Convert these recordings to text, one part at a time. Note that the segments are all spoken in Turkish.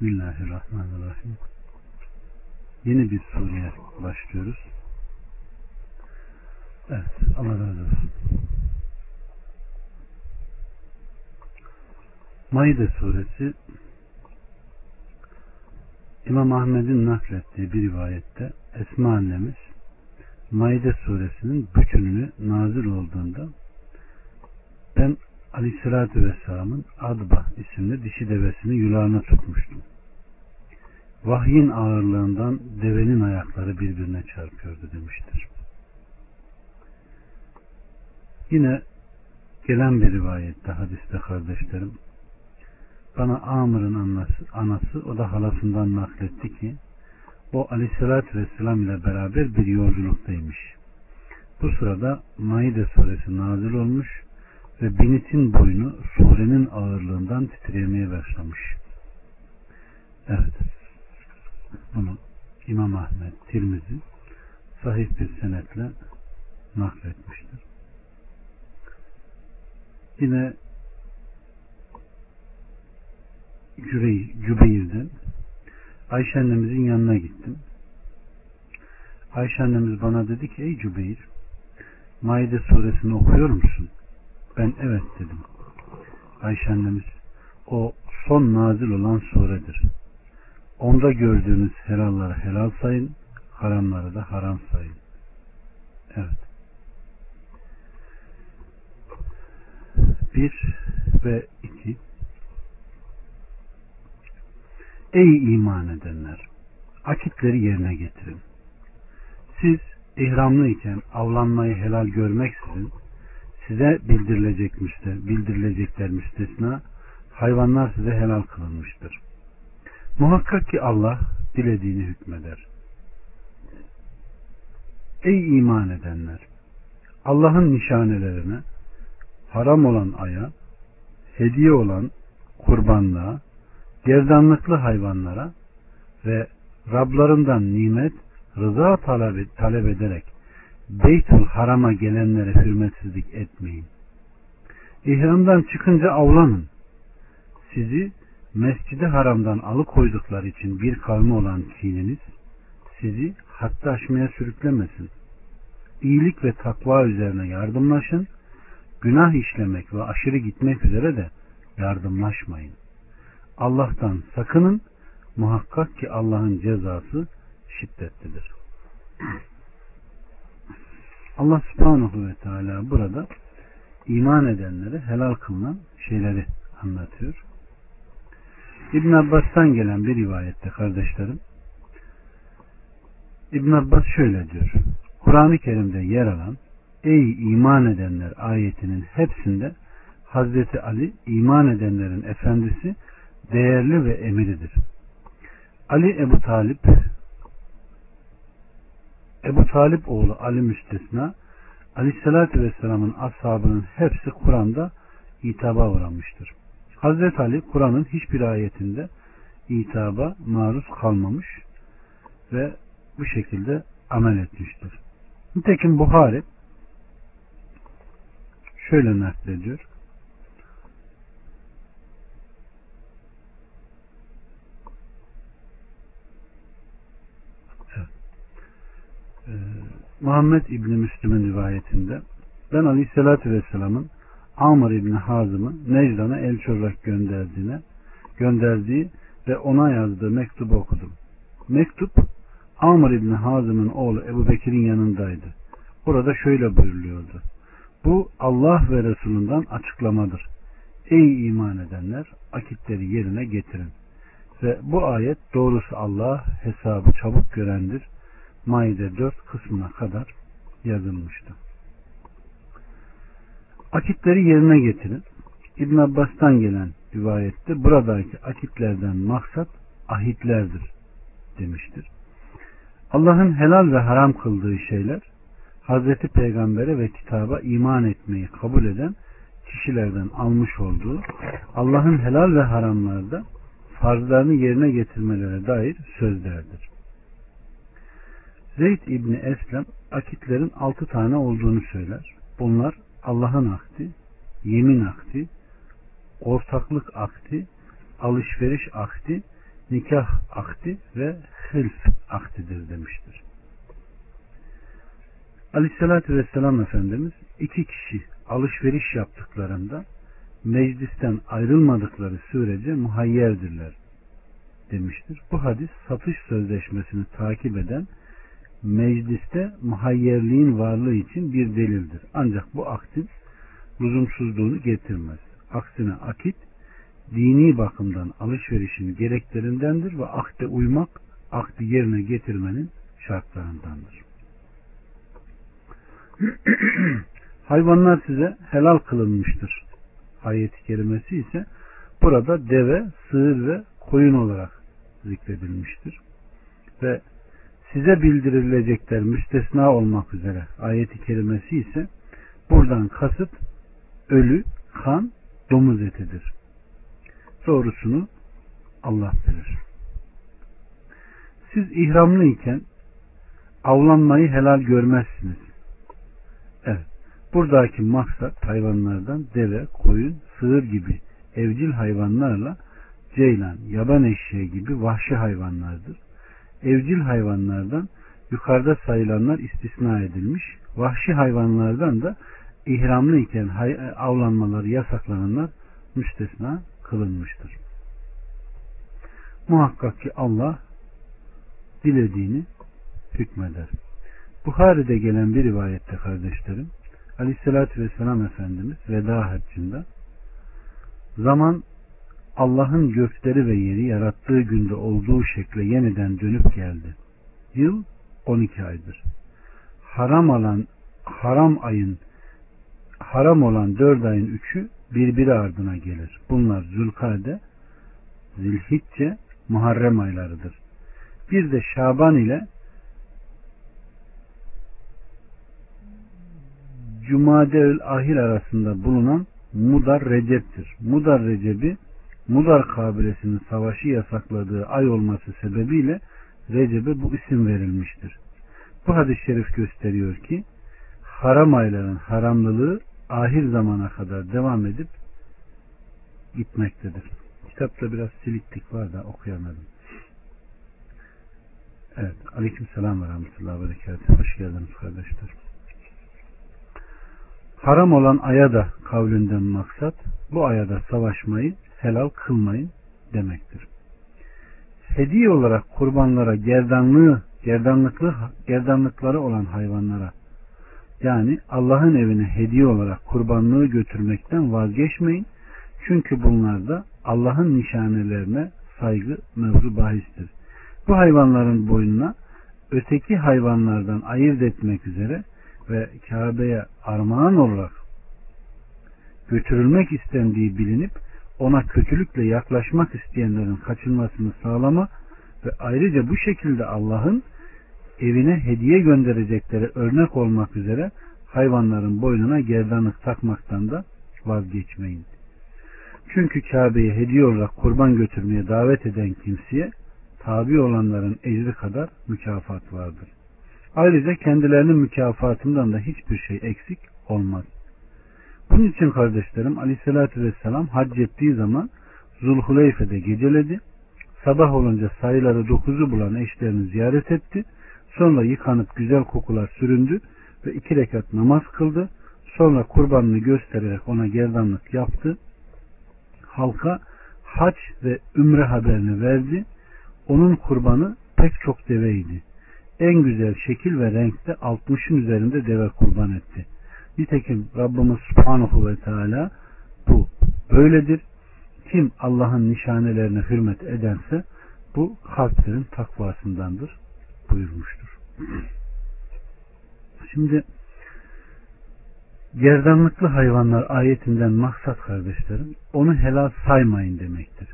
Bismillahirrahmanirrahim. Yeni bir sureye başlıyoruz. Evet, Allah razı olsun. Maide suresi İmam Ahmet'in naklettiği bir rivayette Esma annemiz Maide suresinin bütününü nazil olduğunda ben Aleyhisselatü Vesselam'ın Adba isimli dişi devesini yularına tutmuştum. Vahyin ağırlığından devenin ayakları birbirine çarpıyordu demiştir. Yine gelen bir rivayette hadiste kardeşlerim bana Amr'ın anası, anası o da halasından nakletti ki o aleyhissalatü vesselam ile beraber bir yolculuktaymış. Bu sırada Maide suresi nazil olmuş ve binitin boynu surenin ağırlığından titremeye başlamış. Evet. Bunu İmam Ahmet Tirmizi sahih bir senetle nakletmiştir. Yine Cübeyr'den Ayşe annemizin yanına gittim. Ayşe annemiz bana dedi ki ey Cübeyr Maide suresini okuyor musun? Ben evet dedim. Ayşe annemiz o son nazil olan suredir. Onda gördüğünüz helalları helal sayın, haramları da haram sayın. Evet. Bir ve iki. Ey iman edenler! Akitleri yerine getirin. Siz ihramlı iken avlanmayı helal görmeksizin size bildirilecek müste, bildirilecekler müstesna hayvanlar size helal kılınmıştır. Muhakkak ki Allah dilediğini hükmeder. Ey iman edenler! Allah'ın nişanelerine, haram olan aya, hediye olan kurbanlığa, gerdanlıklı hayvanlara ve Rablarından nimet, rıza talep, talep ederek Beytül Haram'a gelenlere hürmetsizlik etmeyin. İhramdan çıkınca avlanın. Sizi mescidi haramdan alıkoydukları için bir kavmi olan kininiz sizi hatta aşmaya sürüklemesin. İyilik ve takva üzerine yardımlaşın. Günah işlemek ve aşırı gitmek üzere de yardımlaşmayın. Allah'tan sakının. Muhakkak ki Allah'ın cezası şiddetlidir. Allah subhanahu ve teala burada iman edenlere helal kılınan şeyleri anlatıyor. İbn Abbas'tan gelen bir rivayette kardeşlerim İbn Abbas şöyle diyor. Kur'an-ı Kerim'de yer alan Ey iman edenler ayetinin hepsinde Hazreti Ali iman edenlerin efendisi değerli ve emiridir. Ali Ebu Talip Ebu Talip oğlu Ali müstesna Aleyhisselatü Vesselam'ın ashabının hepsi Kur'an'da itaba uğramıştır. Hazreti Ali Kur'an'ın hiçbir ayetinde itaba maruz kalmamış ve bu şekilde amel etmiştir. Nitekim Buhari şöyle naklediyor. Ee, Muhammed İbni Müslüm'ün rivayetinde ben Aleyhisselatü Vesselam'ın Amr İbni Hazım'ı Necdan'a elçi olarak gönderdiğine gönderdiği ve ona yazdığı mektubu okudum. Mektup Amr İbni Hazım'ın oğlu Ebu Bekir'in yanındaydı. Burada şöyle buyuruluyordu. Bu Allah ve Resulünden açıklamadır. Ey iman edenler akitleri yerine getirin. Ve bu ayet doğrusu Allah hesabı çabuk görendir Maide 4 kısmına kadar yazılmıştı. Akitleri yerine getirin. İbn Abbas'tan gelen rivayette buradaki akitlerden maksat ahitlerdir demiştir. Allah'ın helal ve haram kıldığı şeyler Hazreti Peygamber'e ve kitaba iman etmeyi kabul eden kişilerden almış olduğu Allah'ın helal ve haramlarda farzlarını yerine getirmelere dair sözlerdir. Zeyd İbni Eslem akitlerin altı tane olduğunu söyler. Bunlar Allah'ın akdi, yemin akdi, ortaklık akdi, alışveriş akdi nikah akdi ve hılf akdidir demiştir. Aleyhissalatü Vesselam Efendimiz iki kişi alışveriş yaptıklarında meclisten ayrılmadıkları sürece muhayyerdirler demiştir. Bu hadis satış sözleşmesini takip eden mecliste muhayyerliğin varlığı için bir delildir. Ancak bu aktin lüzumsuzluğunu getirmez. Aksine akit dini bakımdan alışverişin gereklerindendir ve akde uymak akdi yerine getirmenin şartlarındandır. Hayvanlar size helal kılınmıştır. Ayet-i kerimesi ise burada deve, sığır ve koyun olarak zikredilmiştir. Ve size bildirilecekler müstesna olmak üzere ayeti kerimesi ise buradan kasıt ölü, kan, domuz etidir. Doğrusunu Allah bilir. Siz ihramlı iken avlanmayı helal görmezsiniz. Evet. Buradaki maksat hayvanlardan deve, koyun, sığır gibi evcil hayvanlarla ceylan, yaban eşeği gibi vahşi hayvanlardır. Evcil hayvanlardan yukarıda sayılanlar istisna edilmiş. Vahşi hayvanlardan da ihramlı iken avlanmaları yasaklananlar müstesna kılınmıştır. Muhakkak ki Allah dilediğini hükmeder. Buhari'de gelen bir rivayette kardeşlerim Aleyhisselatü Vesselam Efendimiz veda haccında zaman Allah'ın gökleri ve yeri yarattığı günde olduğu şekle yeniden dönüp geldi. Yıl 12 aydır. Haram olan haram ayın haram olan 4 ayın üçü birbiri ardına gelir. Bunlar Zülkade, Zilhicce, Muharrem aylarıdır. Bir de Şaban ile Cumadeül Ahir arasında bulunan Mudar Recep'tir. Mudar Recep'i Mudar kabilesinin savaşı yasakladığı ay olması sebebiyle Recep'e bu isim verilmiştir. Bu hadis-i şerif gösteriyor ki haram ayların haramlılığı ahir zamana kadar devam edip gitmektedir. Kitapta biraz siliklik var da okuyamadım. Evet. Aleyküm selam ve rahmetullahi ve berekatuhu. Hoş geldiniz kardeşler. Haram olan aya da kavlinden maksat bu ayada savaşmayı helal kılmayın demektir. Hediye olarak kurbanlara gerdanlığı, gerdanlıklı, gerdanlıkları olan hayvanlara yani Allah'ın evine hediye olarak kurbanlığı götürmekten vazgeçmeyin. Çünkü bunlar da Allah'ın nişanelerine saygı mevzu bahistir. Bu hayvanların boynuna öteki hayvanlardan ayırt etmek üzere ve Kabe'ye armağan olarak götürülmek istendiği bilinip ona kötülükle yaklaşmak isteyenlerin kaçınmasını sağlama ve ayrıca bu şekilde Allah'ın evine hediye gönderecekleri örnek olmak üzere hayvanların boynuna gerdanlık takmaktan da vazgeçmeyin. Çünkü Kabe'ye hediye olarak kurban götürmeye davet eden kimseye tabi olanların ecri kadar mükafat vardır. Ayrıca kendilerinin mükafatından da hiçbir şey eksik olmaz. Bunun için kardeşlerim aleyhissalatü vesselam hac ettiği zaman Zulhuleyfe'de geceledi. Sabah olunca sayıları dokuzu bulan eşlerini ziyaret etti. Sonra yıkanıp güzel kokular süründü ve iki rekat namaz kıldı. Sonra kurbanını göstererek ona gerdanlık yaptı. Halka hac ve ümre haberini verdi. Onun kurbanı pek çok deveydi. En güzel şekil ve renkte 60'ın üzerinde deve kurban etti. Nitekim Rabbimiz Subhanahu ve Teala bu böyledir. Kim Allah'ın nişanelerine hürmet edense bu kalplerin takvasındandır buyurmuştur. Şimdi gerdanlıklı hayvanlar ayetinden maksat kardeşlerim onu helal saymayın demektir.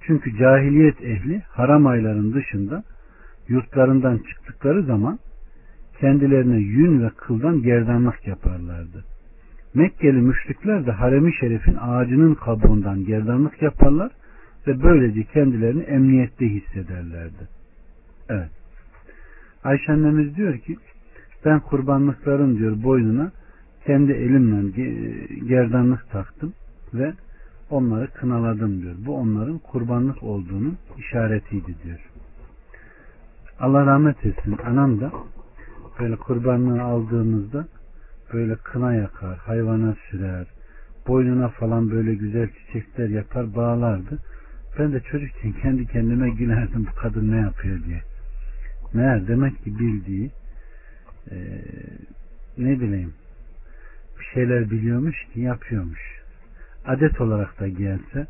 Çünkü cahiliyet ehli haram ayların dışında yurtlarından çıktıkları zaman kendilerine yün ve kıldan gerdanlık yaparlardı. Mekkeli müşrikler de haremi şerifin ağacının kabuğundan gerdanlık yaparlar ve böylece kendilerini emniyette hissederlerdi. Evet. Ayşe annemiz diyor ki ben kurbanlıkların diyor boynuna kendi elimle gerdanlık taktım ve onları kınaladım diyor. Bu onların kurbanlık olduğunun işaretiydi diyor. Allah rahmet etsin. Anam da böyle kurbanlığı aldığımızda böyle kına yakar, hayvana sürer, boynuna falan böyle güzel çiçekler yapar, bağlardı. Ben de çocukken kendi kendime gülerdim bu kadın ne yapıyor diye. Meğer demek ki bildiği e, ne bileyim bir şeyler biliyormuş ki yapıyormuş. Adet olarak da gelse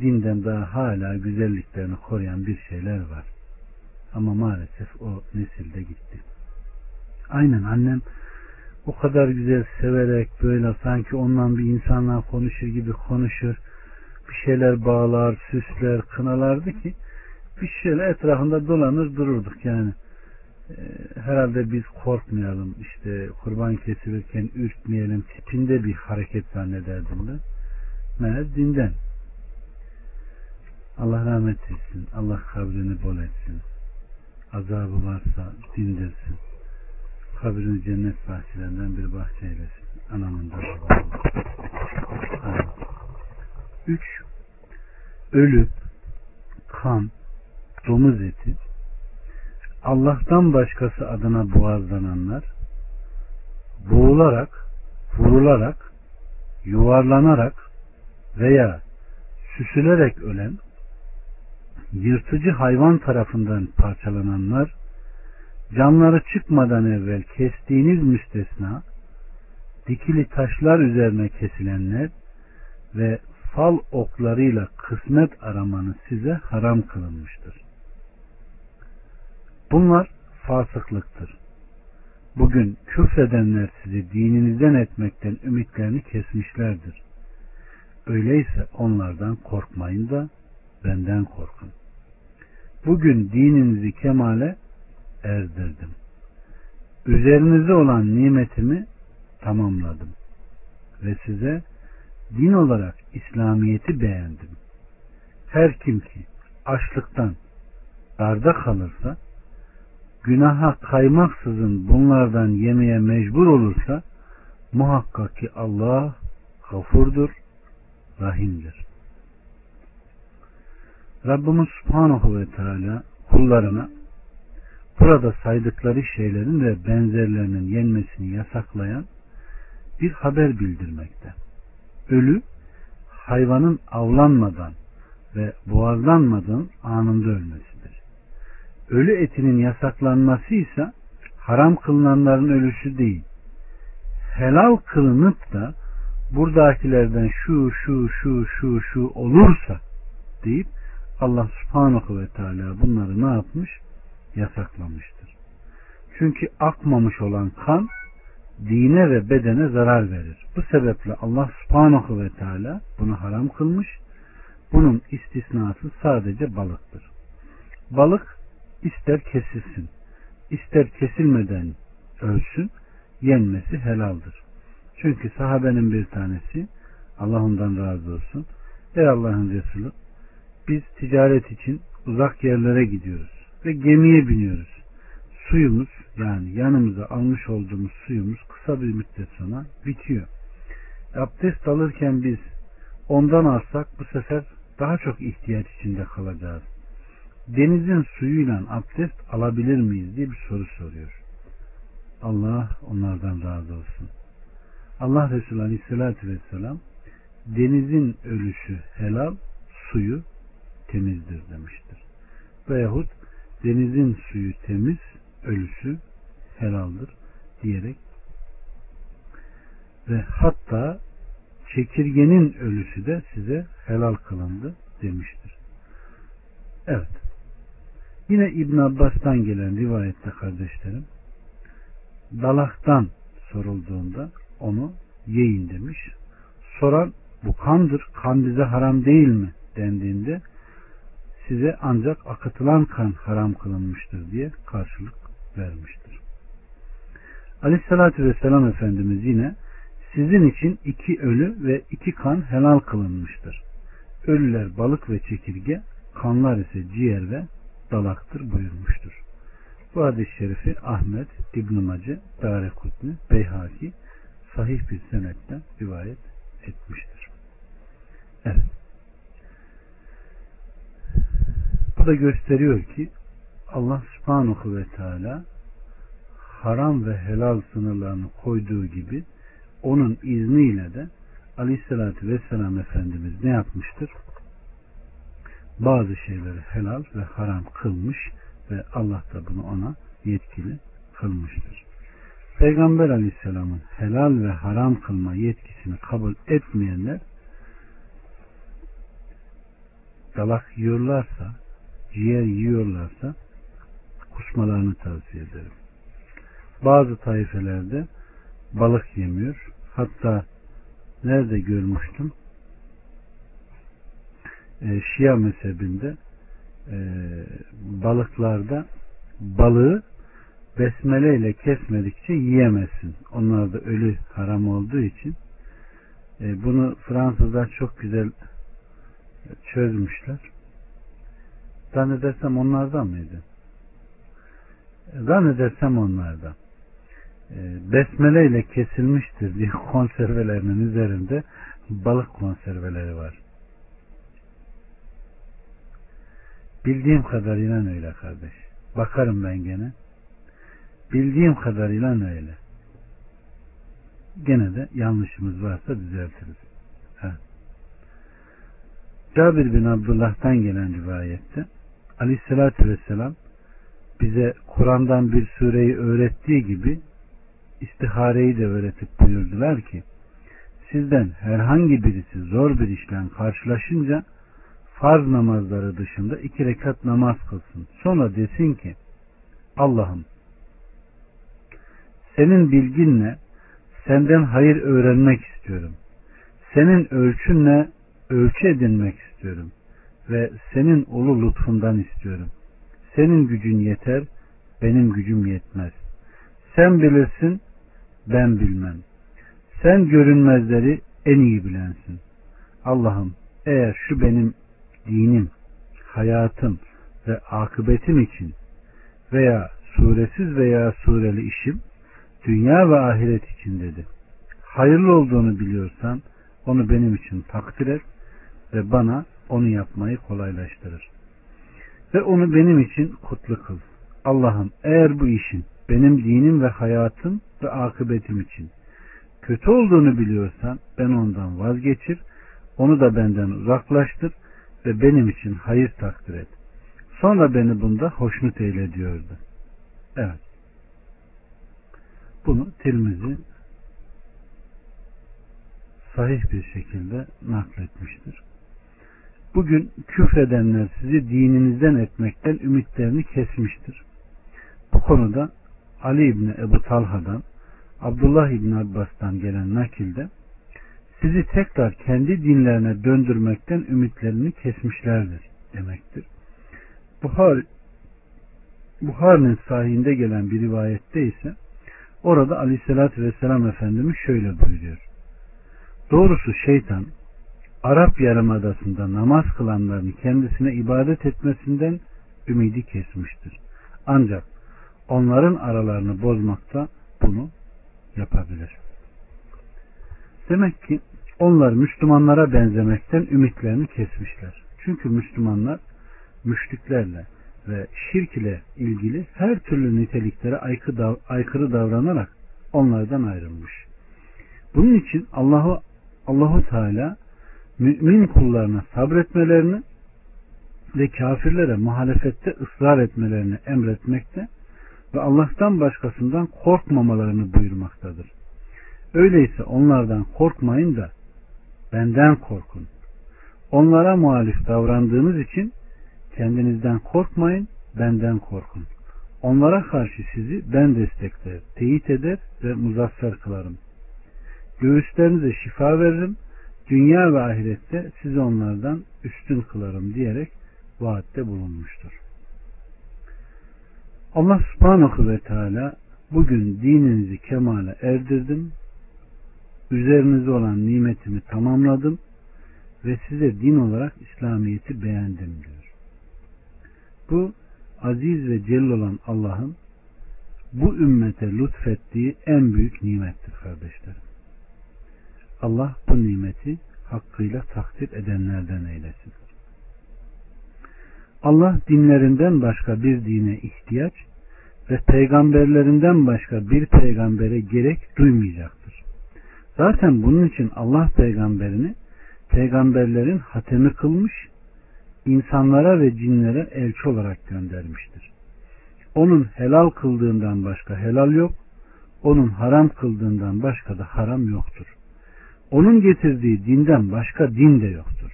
dinden daha hala güzelliklerini koruyan bir şeyler var. Ama maalesef o nesilde gitti. Aynen annem o kadar güzel severek böyle sanki ondan bir insanla konuşur gibi konuşur. Bir şeyler bağlar, süsler, kınalardı ki bir şeyler etrafında dolanır dururduk yani. Ee, herhalde biz korkmayalım işte kurban kesilirken ürkmeyelim tipinde bir hareket zannederdim ben. Meğer dinden. Allah rahmet etsin. Allah kabrini bol etsin. Azabı varsa dindirsin kabrini cennet bahçelerinden bir bahçe eylesin. Anamın da Üç, ölü, kan, domuz eti, Allah'tan başkası adına boğazlananlar, boğularak, vurularak, yuvarlanarak veya süsülerek ölen, yırtıcı hayvan tarafından parçalananlar, canları çıkmadan evvel kestiğiniz müstesna, dikili taşlar üzerine kesilenler ve fal oklarıyla kısmet aramanız size haram kılınmıştır. Bunlar fasıklıktır. Bugün küfredenler sizi dininizden etmekten ümitlerini kesmişlerdir. Öyleyse onlardan korkmayın da benden korkun. Bugün dininizi kemale erdirdim. Üzerinize olan nimetimi tamamladım. Ve size din olarak İslamiyet'i beğendim. Her kim ki açlıktan darda kalırsa günaha kaymaksızın bunlardan yemeye mecbur olursa muhakkak ki Allah gafurdur, rahimdir. Rabbimiz Subhanahu ve Teala kullarına burada saydıkları şeylerin ve benzerlerinin yenmesini yasaklayan bir haber bildirmekte. Ölü hayvanın avlanmadan ve boğazlanmadan anında ölmesidir. Ölü etinin yasaklanması ise haram kılınanların ölüsü değil. Helal kılınıp da buradakilerden şu şu şu şu şu olursa deyip Allah subhanahu ve teala bunları ne yapmış? Yasaklamıştır. Çünkü akmamış olan kan dine ve bedene zarar verir. Bu sebeple Allah subhanahu ve teala bunu haram kılmış. Bunun istisnası sadece balıktır. Balık ister kesilsin, ister kesilmeden ölsün, yenmesi helaldir. Çünkü sahabenin bir tanesi, Allah ondan razı olsun, ey Allah'ın Resulü, biz ticaret için uzak yerlere gidiyoruz ve gemiye biniyoruz. Suyumuz yani yanımıza almış olduğumuz suyumuz kısa bir müddet sonra bitiyor. Abdest alırken biz ondan alsak bu sefer daha çok ihtiyaç içinde kalacağız. Denizin suyuyla abdest alabilir miyiz diye bir soru soruyor. Allah onlardan razı olsun. Allah Resulü Aleyhisselatü Vesselam denizin ölüsü helal, suyu temizdir demiştir. Veyahut denizin suyu temiz, ölüsü helaldir diyerek ve hatta çekirgenin ölüsü de size helal kılındı demiştir. Evet. Yine İbn Abbas'tan gelen rivayette kardeşlerim dalaktan sorulduğunda onu yiyin demiş. Soran bu kandır, kan bize haram değil mi dendiğinde size ancak akıtılan kan haram kılınmıştır diye karşılık vermiştir. Aleyhissalatü vesselam Efendimiz yine sizin için iki ölü ve iki kan helal kılınmıştır. Ölüler balık ve çekirge, kanlar ise ciğer ve dalaktır buyurmuştur. Bu hadis-i şerifi Ahmet, İbn-i Mace, Darekutni, Beyhaki sahih bir senetle rivayet etmiştir. Evet. Bu da gösteriyor ki Allah subhanahu ve teala haram ve helal sınırlarını koyduğu gibi onun izniyle de aleyhissalatü vesselam Efendimiz ne yapmıştır? Bazı şeyleri helal ve haram kılmış ve Allah da bunu ona yetkili kılmıştır. Peygamber aleyhisselamın helal ve haram kılma yetkisini kabul etmeyenler dalak yiyorlarsa, ciğer yiyorlarsa kusmalarını tavsiye ederim. Bazı taifelerde balık yemiyor. Hatta nerede görmüştüm? E, Şia mezhebinde e, balıklarda balığı besmele ile kesmedikçe yiyemezsin. Onlar da ölü haram olduğu için e, bunu Fransızlar çok güzel çözmüşler. Zannedersem onlardan mıydı? Zannedersem onlardan. E, besmele ile kesilmiştir diye konservelerinin üzerinde balık konserveleri var. Bildiğim kadarıyla öyle kardeş. Bakarım ben gene. Bildiğim kadarıyla öyle. Gene de yanlışımız varsa düzeltiriz. Ha. Cabir bin Abdullah'tan gelen rivayette Aleyhisselatü Vesselam bize Kur'an'dan bir sureyi öğrettiği gibi istihareyi de öğretip buyurdular ki sizden herhangi birisi zor bir işle karşılaşınca farz namazları dışında iki rekat namaz kılsın. Sonra desin ki Allah'ım senin bilginle senden hayır öğrenmek istiyorum. Senin ölçünle ölçü edinmek istiyorum. Ve senin ulu lütfundan istiyorum. Senin gücün yeter, benim gücüm yetmez. Sen bilirsin, ben bilmem. Sen görünmezleri en iyi bilensin. Allah'ım eğer şu benim dinim, hayatım ve akıbetim için veya suresiz veya sureli işim dünya ve ahiret için dedi. Hayırlı olduğunu biliyorsan onu benim için takdir et ve bana onu yapmayı kolaylaştırır. Ve onu benim için kutlu kıl. Allah'ım eğer bu işin benim dinim ve hayatım ve akıbetim için kötü olduğunu biliyorsan ben ondan vazgeçir, onu da benden uzaklaştır ve benim için hayır takdir et. Sonra beni bunda hoşnut eyle diyordu. Evet. Bunu Tirmizi sahih bir şekilde nakletmiştir. Bugün küfredenler sizi dininizden etmekten ümitlerini kesmiştir. Bu konuda Ali İbni Ebu Talha'dan Abdullah İbni Abbas'tan gelen nakilde sizi tekrar kendi dinlerine döndürmekten ümitlerini kesmişlerdir demektir. Buhar Buhar'ın sahihinde gelen bir rivayette ise orada aleyhissalatü vesselam Efendimiz şöyle buyuruyor. Doğrusu şeytan Arap Yarımadası'nda namaz kılanların kendisine ibadet etmesinden ümidi kesmiştir. Ancak onların aralarını bozmakta bunu yapabilir. Demek ki onlar Müslümanlara benzemekten ümitlerini kesmişler. Çünkü Müslümanlar müşriklerle ve şirk ile ilgili her türlü niteliklere aykırı davranarak onlardan ayrılmış. Bunun için Allahu Allahu Teala mümin kullarına sabretmelerini ve kafirlere muhalefette ısrar etmelerini emretmekte ve Allah'tan başkasından korkmamalarını buyurmaktadır. Öyleyse onlardan korkmayın da benden korkun. Onlara muhalif davrandığınız için kendinizden korkmayın, benden korkun. Onlara karşı sizi ben destekler, teyit eder ve muzaffer kılarım. Göğüslerinize şifa veririm, dünya ve ahirette sizi onlardan üstün kılarım diyerek vaatte bulunmuştur. Allah subhanahu ve teala bugün dininizi kemale erdirdim, üzerinize olan nimetimi tamamladım ve size din olarak İslamiyet'i beğendim diyor. Bu aziz ve celil olan Allah'ın bu ümmete lütfettiği en büyük nimettir kardeşlerim. Allah bu nimeti hakkıyla takdir edenlerden eylesin. Allah dinlerinden başka bir dine ihtiyaç ve peygamberlerinden başka bir peygambere gerek duymayacaktır. Zaten bunun için Allah peygamberini peygamberlerin hatemi kılmış, insanlara ve cinlere elçi olarak göndermiştir. Onun helal kıldığından başka helal yok, onun haram kıldığından başka da haram yoktur. Onun getirdiği dinden başka din de yoktur.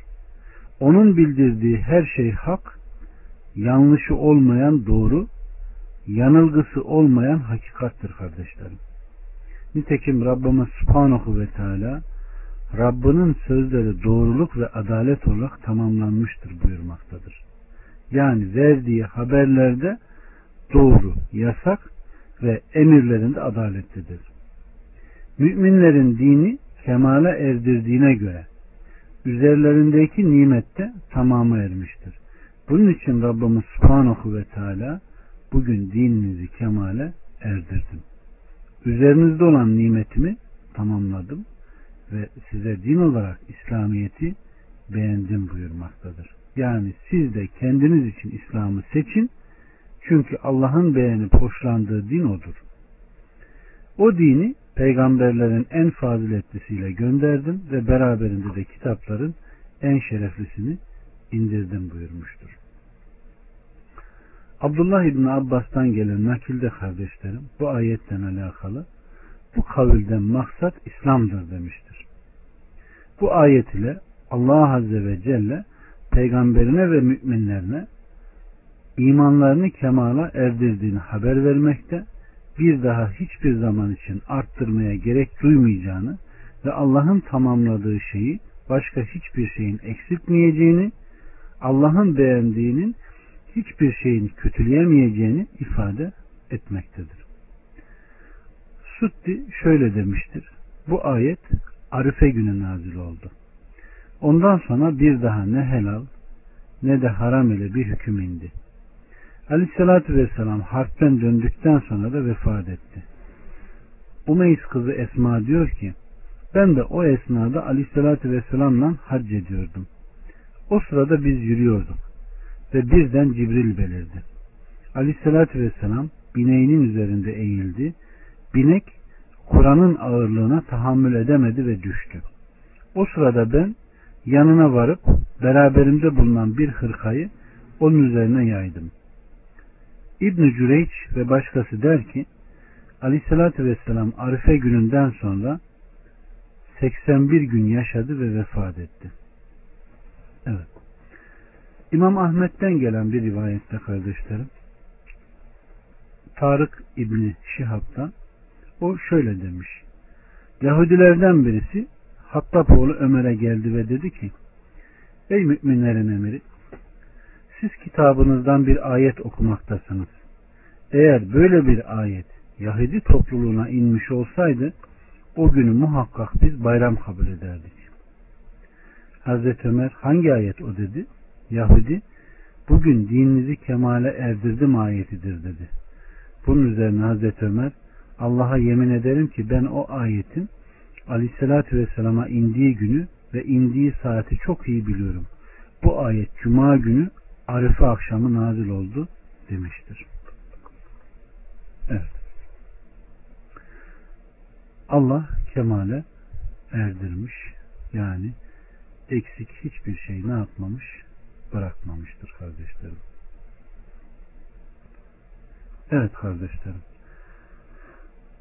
Onun bildirdiği her şey hak, yanlışı olmayan doğru, yanılgısı olmayan hakikattir kardeşlerim. Nitekim Rabbimiz Subhanahu ve Teala Rabbinin sözleri doğruluk ve adalet olarak tamamlanmıştır buyurmaktadır. Yani verdiği haberlerde doğru, yasak ve emirlerinde adaletlidir. Müminlerin dini kemale erdirdiğine göre üzerlerindeki nimette tamamı ermiştir. Bunun için Rabbimiz Subhanahu ve Teala bugün dininizi kemale erdirdim. Üzerinizde olan nimetimi tamamladım ve size din olarak İslamiyet'i beğendim buyurmaktadır. Yani siz de kendiniz için İslam'ı seçin çünkü Allah'ın beğenip hoşlandığı din odur. O dini peygamberlerin en faziletlisiyle gönderdim ve beraberinde de kitapların en şereflisini indirdim buyurmuştur. Abdullah İbni Abbas'tan gelen nakilde kardeşlerim bu ayetten alakalı bu kavilden maksat İslam'dır demiştir. Bu ayet ile Allah Azze ve Celle peygamberine ve müminlerine imanlarını kemala erdirdiğini haber vermekte, bir daha hiçbir zaman için arttırmaya gerek duymayacağını ve Allah'ın tamamladığı şeyi başka hiçbir şeyin eksiltmeyeceğini, Allah'ın beğendiğinin hiçbir şeyin kötüleyemeyeceğini ifade etmektedir. Sutti şöyle demiştir. Bu ayet Arife günü nazil oldu. Ondan sonra bir daha ne helal ne de haram ile bir hüküm indi. Aleyhissalatü vesselam harpten döndükten sonra da vefat etti. Umeys kızı Esma diyor ki ben de o esnada Aleyhissalatü vesselamla hac ediyordum. O sırada biz yürüyorduk ve birden Cibril belirdi. Aleyhissalatü vesselam bineğinin üzerinde eğildi. Binek Kur'an'ın ağırlığına tahammül edemedi ve düştü. O sırada ben yanına varıp beraberimde bulunan bir hırkayı onun üzerine yaydım. İbn Cüreyç ve başkası der ki Aleyhisselatü Vesselam Arife gününden sonra 81 gün yaşadı ve vefat etti. Evet. İmam Ahmet'ten gelen bir rivayette kardeşlerim Tarık İbni Şihab'dan o şöyle demiş. Yahudilerden birisi Hattab oğlu Ömer'e geldi ve dedi ki Ey müminlerin emiri siz kitabınızdan bir ayet okumaktasınız. Eğer böyle bir ayet Yahudi topluluğuna inmiş olsaydı o günü muhakkak biz bayram kabul ederdik. Hazreti Ömer hangi ayet o dedi? Yahudi bugün dininizi kemale erdirdim ayetidir dedi. Bunun üzerine Hazreti Ömer Allah'a yemin ederim ki ben o ayetin Aleyhisselatü Vesselam'a indiği günü ve indiği saati çok iyi biliyorum. Bu ayet Cuma günü Arife akşamı nazil oldu demiştir. Evet. Allah kemale erdirmiş. Yani eksik hiçbir şey ne yapmamış? Bırakmamıştır kardeşlerim. Evet kardeşlerim.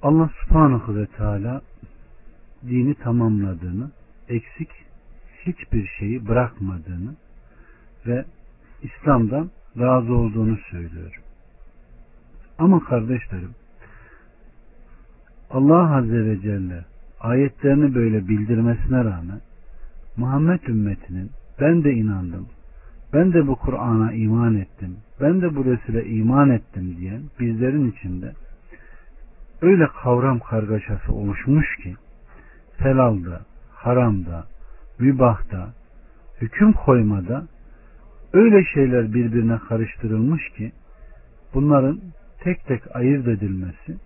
Allah subhanahu ve teala dini tamamladığını, eksik hiçbir şeyi bırakmadığını ve İslam'dan razı olduğunu söylüyor. Ama kardeşlerim Allah Azze ve Celle ayetlerini böyle bildirmesine rağmen Muhammed ümmetinin ben de inandım, ben de bu Kur'an'a iman ettim, ben de bu Resul'e iman ettim diyen bizlerin içinde öyle kavram kargaşası oluşmuş ki helalda, haramda, mübahta, hüküm koymada öyle şeyler birbirine karıştırılmış ki bunların tek tek ayırt edilmesi,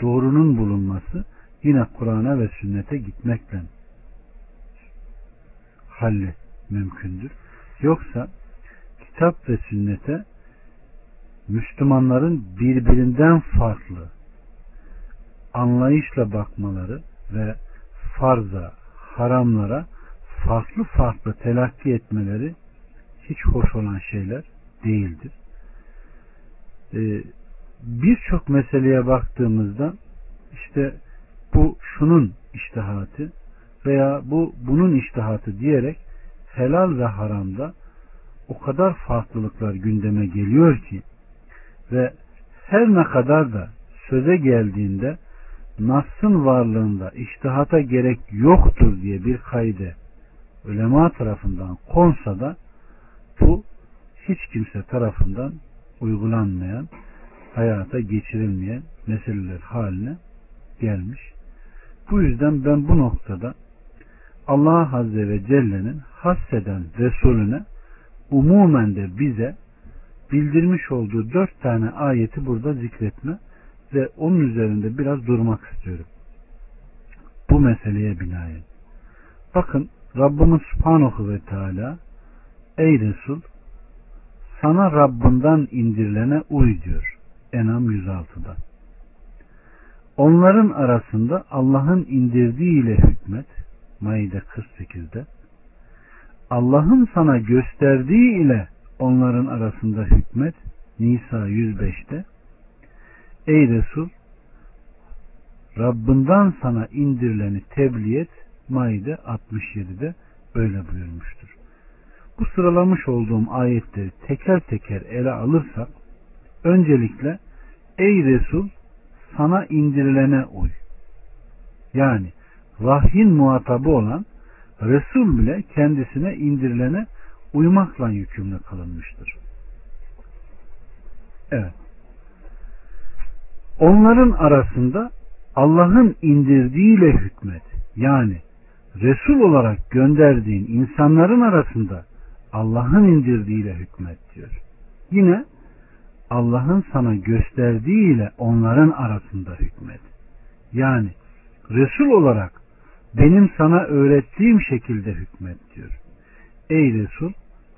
doğrunun bulunması yine Kur'an'a ve sünnete gitmekle halli mümkündür. Yoksa kitap ve sünnete Müslümanların birbirinden farklı anlayışla bakmaları ve farza, haramlara farklı farklı telakki etmeleri hiç hoş olan şeyler değildir. Ee, Birçok meseleye baktığımızda işte bu şunun iştihatı veya bu bunun iştihatı diyerek helal ve haramda o kadar farklılıklar gündeme geliyor ki ve her ne kadar da söze geldiğinde Nas'ın varlığında iştihata gerek yoktur diye bir kayde ulema tarafından konsa da bu hiç kimse tarafından uygulanmayan, hayata geçirilmeyen meseleler haline gelmiş. Bu yüzden ben bu noktada Allah Azze ve Celle'nin hasseden Resulüne umumen de bize bildirmiş olduğu dört tane ayeti burada zikretme ve onun üzerinde biraz durmak istiyorum. Bu meseleye binaen. Bakın Rabbimiz Subhanahu ve Teala Ey Resul sana Rabbinden indirilene uy diyor. Enam 106'da. Onların arasında Allah'ın indirdiği ile hükmet Maide 48'de Allah'ın sana gösterdiği ile onların arasında hükmet Nisa 105'te Ey Resul Rabbinden sana indirileni tebliğ et Maide 67'de böyle buyurmuştur. Bu sıralamış olduğum ayetleri teker teker ele alırsak öncelikle Ey Resul sana indirilene uy. Yani vahyin muhatabı olan Resul bile kendisine indirilene uymakla yükümlü kılınmıştır. Evet. Onların arasında Allah'ın indirdiğiyle hükmet. Yani Resul olarak gönderdiğin insanların arasında Allah'ın indirdiğiyle hükmet diyor. Yine Allah'ın sana gösterdiğiyle onların arasında hükmet. Yani Resul olarak benim sana öğrettiğim şekilde hükmet diyor. Ey Resul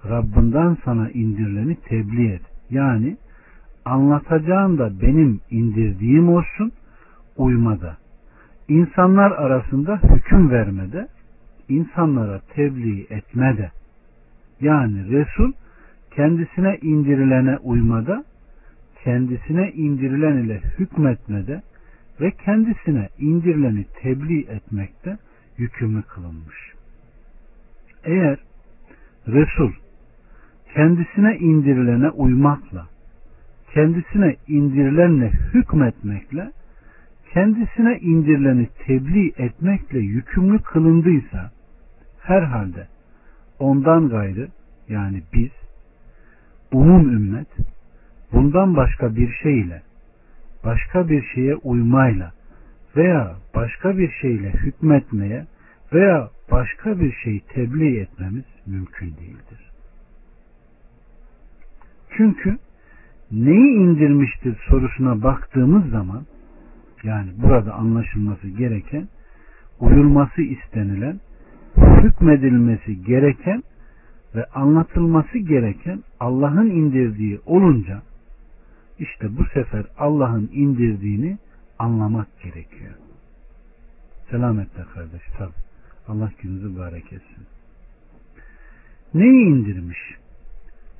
Rabbinden sana indirileni tebliğ et. Yani anlatacağın da benim indirdiğim olsun uymada. İnsanlar arasında hüküm vermede, insanlara tebliğ etmede. Yani Resul kendisine indirilene uymada, kendisine indirilen ile hükmetmede ve kendisine indirileni tebliğ etmekte yükümlü kılınmış. Eğer Resul kendisine indirilene uymakla, kendisine indirilenle hükmetmekle, kendisine indirileni tebliğ etmekle yükümlü kılındıysa, herhalde ondan gayrı yani biz, umum ümmet, bundan başka bir şeyle başka bir şeye uymayla veya başka bir şeyle hükmetmeye veya başka bir şeyi tebliğ etmemiz mümkün değildir. Çünkü neyi indirmiştir sorusuna baktığımız zaman yani burada anlaşılması gereken uyulması istenilen hükmedilmesi gereken ve anlatılması gereken Allah'ın indirdiği olunca işte bu sefer Allah'ın indirdiğini anlamak gerekiyor. Selametle kardeş tabi. Allah gününüzü mübarek etsin. Neyi indirmiş?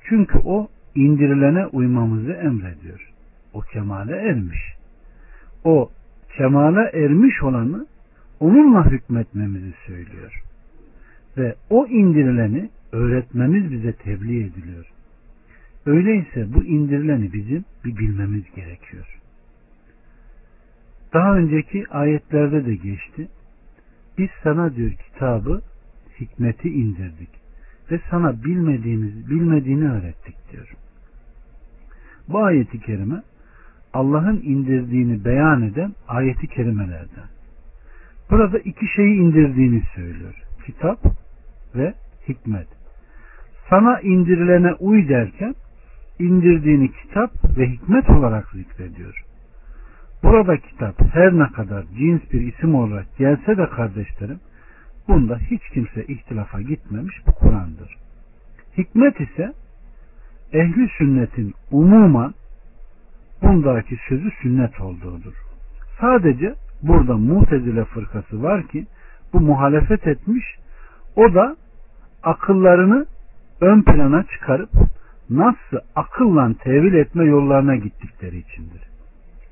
Çünkü o indirilene uymamızı emrediyor. O kemale ermiş. O kemale ermiş olanı onunla hükmetmemizi söylüyor. Ve o indirileni öğretmemiz bize tebliğ ediliyor. Öyleyse bu indirileni bizim bir bilmemiz gerekiyor. Daha önceki ayetlerde de geçti. Biz sana diyor kitabı, hikmeti indirdik ve sana bilmediğimiz, bilmediğini öğrettik diyor. Bu ayeti kerime Allah'ın indirdiğini beyan eden ayeti kerimelerden. Burada iki şeyi indirdiğini söylüyor. Kitap ve hikmet. Sana indirilene uy derken indirdiğini kitap ve hikmet olarak zikrediyor. Burada kitap her ne kadar cins bir isim olarak gelse de kardeşlerim bunda hiç kimse ihtilafa gitmemiş bu Kur'an'dır. Hikmet ise ehli sünnetin umuman bundaki sözü sünnet olduğudur. Sadece burada mutezile fırkası var ki bu muhalefet etmiş o da akıllarını ön plana çıkarıp nasıl akılla tevil etme yollarına gittikleri içindir.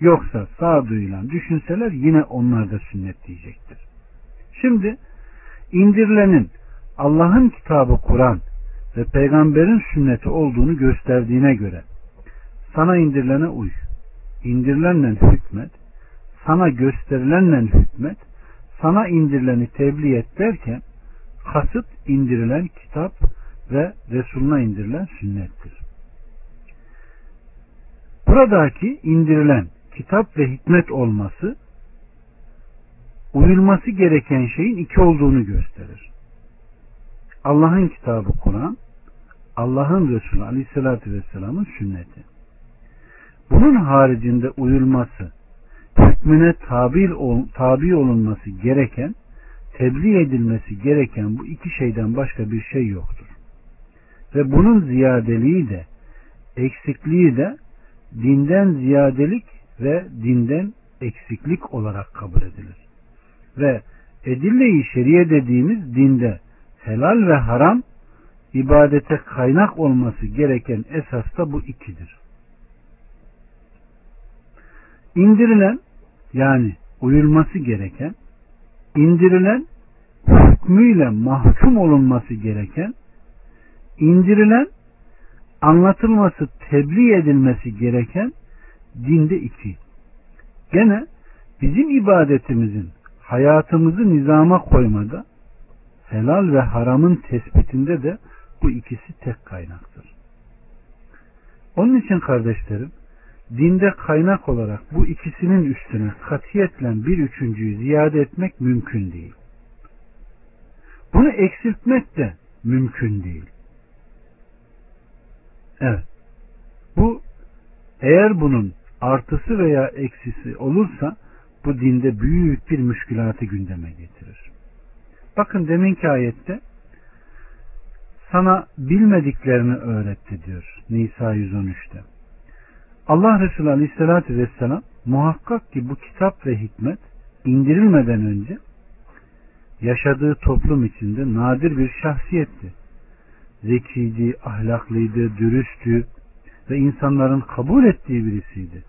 Yoksa sağduyuyla düşünseler yine onlar da sünnet diyecektir. Şimdi indirilenin Allah'ın kitabı Kur'an ve peygamberin sünneti olduğunu gösterdiğine göre sana indirilene uy, indirilenle hükmet, sana gösterilenle hükmet, sana indirileni tebliğ et derken kasıt indirilen kitap ve Resuluna indirilen sünnettir. Buradaki indirilen kitap ve hikmet olması uyulması gereken şeyin iki olduğunu gösterir. Allah'ın kitabı Kur'an, Allah'ın Resulü Aleyhisselatü Vesselam'ın sünneti. Bunun haricinde uyulması, hükmüne tabi, tabi olunması gereken, tebliğ edilmesi gereken bu iki şeyden başka bir şey yoktur. Ve bunun ziyadeliği de, eksikliği de dinden ziyadelik ve dinden eksiklik olarak kabul edilir. Ve edille-i şeriye dediğimiz dinde helal ve haram ibadete kaynak olması gereken esas da bu ikidir. İndirilen yani uyulması gereken, indirilen hükmüyle mahkum olunması gereken, indirilen anlatılması, tebliğ edilmesi gereken dinde iki. Gene bizim ibadetimizin hayatımızı nizama koymada helal ve haramın tespitinde de bu ikisi tek kaynaktır. Onun için kardeşlerim dinde kaynak olarak bu ikisinin üstüne katiyetle bir üçüncüyü ziyade etmek mümkün değil. Bunu eksiltmek de mümkün değil. Evet. Bu eğer bunun artısı veya eksisi olursa bu dinde büyük bir müşkülatı gündeme getirir. Bakın deminki ayette sana bilmediklerini öğretti diyor Nisa 113'te. Allah Resulü Aleyhisselatü Vesselam muhakkak ki bu kitap ve hikmet indirilmeden önce yaşadığı toplum içinde nadir bir şahsiyetti. Zekiydi, ahlaklıydı, dürüsttü ve insanların kabul ettiği birisiydi.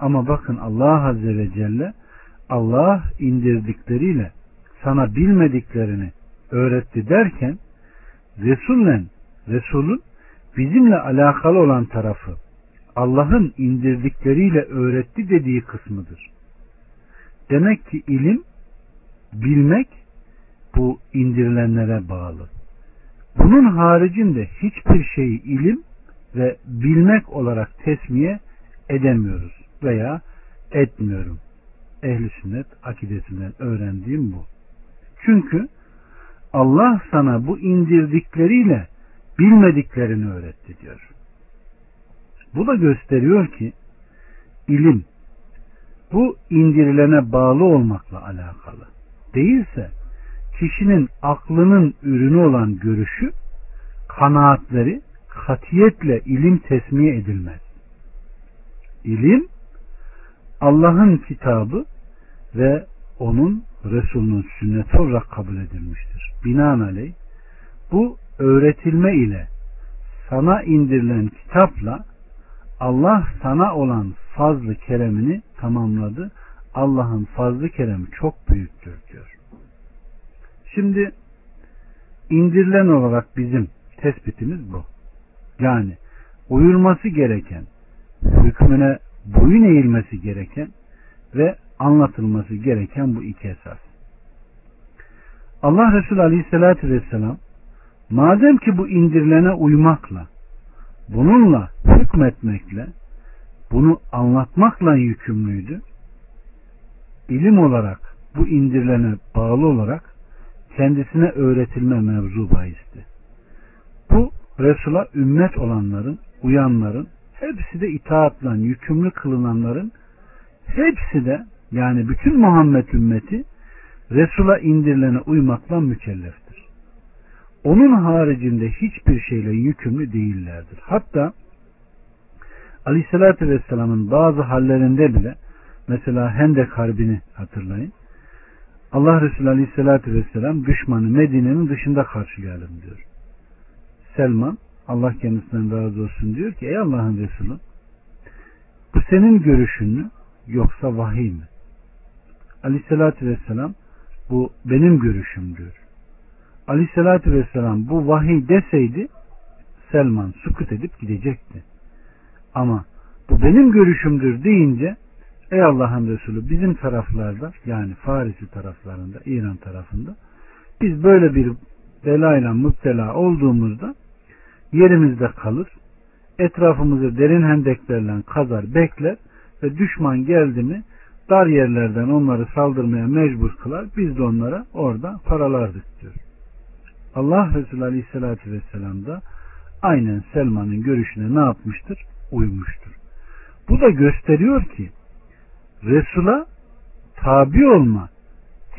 Ama bakın Allah Azze ve Celle Allah indirdikleriyle sana bilmediklerini öğretti derken Resul'le Resul'ün bizimle alakalı olan tarafı Allah'ın indirdikleriyle öğretti dediği kısmıdır. Demek ki ilim bilmek bu indirilenlere bağlı. Bunun haricinde hiçbir şeyi ilim ve bilmek olarak tesmiye edemiyoruz veya etmiyorum. Ehli sünnet akidesinden öğrendiğim bu. Çünkü Allah sana bu indirdikleriyle bilmediklerini öğretti diyor. Bu da gösteriyor ki ilim bu indirilene bağlı olmakla alakalı. Değilse kişinin aklının ürünü olan görüşü, kanaatleri katiyetle ilim tesmiye edilmez. İlim Allah'ın kitabı ve onun Resulünün sünneti olarak kabul edilmiştir. Binaenaleyh bu öğretilme ile sana indirilen kitapla Allah sana olan fazlı keremini tamamladı. Allah'ın fazlı keremi çok büyüktür diyor. Şimdi indirilen olarak bizim tespitimiz bu. Yani uyulması gereken, hükmüne boyun eğilmesi gereken ve anlatılması gereken bu iki esas. Allah Resulü Aleyhisselatü Vesselam madem ki bu indirilene uymakla bununla hükmetmekle bunu anlatmakla yükümlüydü. İlim olarak bu indirilene bağlı olarak kendisine öğretilme mevzu bahisti. Bu Resul'a ümmet olanların, uyanların, hepsi de itaatla yükümlü kılınanların hepsi de yani bütün Muhammed ümmeti Resul'a indirilene uymakla mükelleftir. Onun haricinde hiçbir şeyle yükümlü değillerdir. Hatta Aleyhisselatü Vesselam'ın bazı hallerinde bile mesela Hendek Harbi'ni hatırlayın. Allah Resulü Aleyhisselatü Vesselam düşmanı Medine'nin dışında karşılayalım diyor. Selman Allah kendisinden razı olsun diyor ki ey Allah'ın Resulü bu senin görüşün mü yoksa vahiy mi? Aleyhisselatü Vesselam bu benim görüşüm diyor. Aleyhisselatü Vesselam bu vahiy deseydi Selman sukut edip gidecekti. Ama bu benim görüşümdür deyince ey Allah'ın Resulü bizim taraflarda yani Farisi taraflarında İran tarafında biz böyle bir belayla müptela olduğumuzda yerimizde kalır etrafımızı derin hendeklerle kazar bekler ve düşman geldi mi dar yerlerden onları saldırmaya mecbur kılar biz de onlara orada paralardık diyor. Allah Resulü Aleyhisselatü Vesselam da aynen Selman'ın görüşüne ne yapmıştır? Uymuştur. Bu da gösteriyor ki Resul'a tabi olma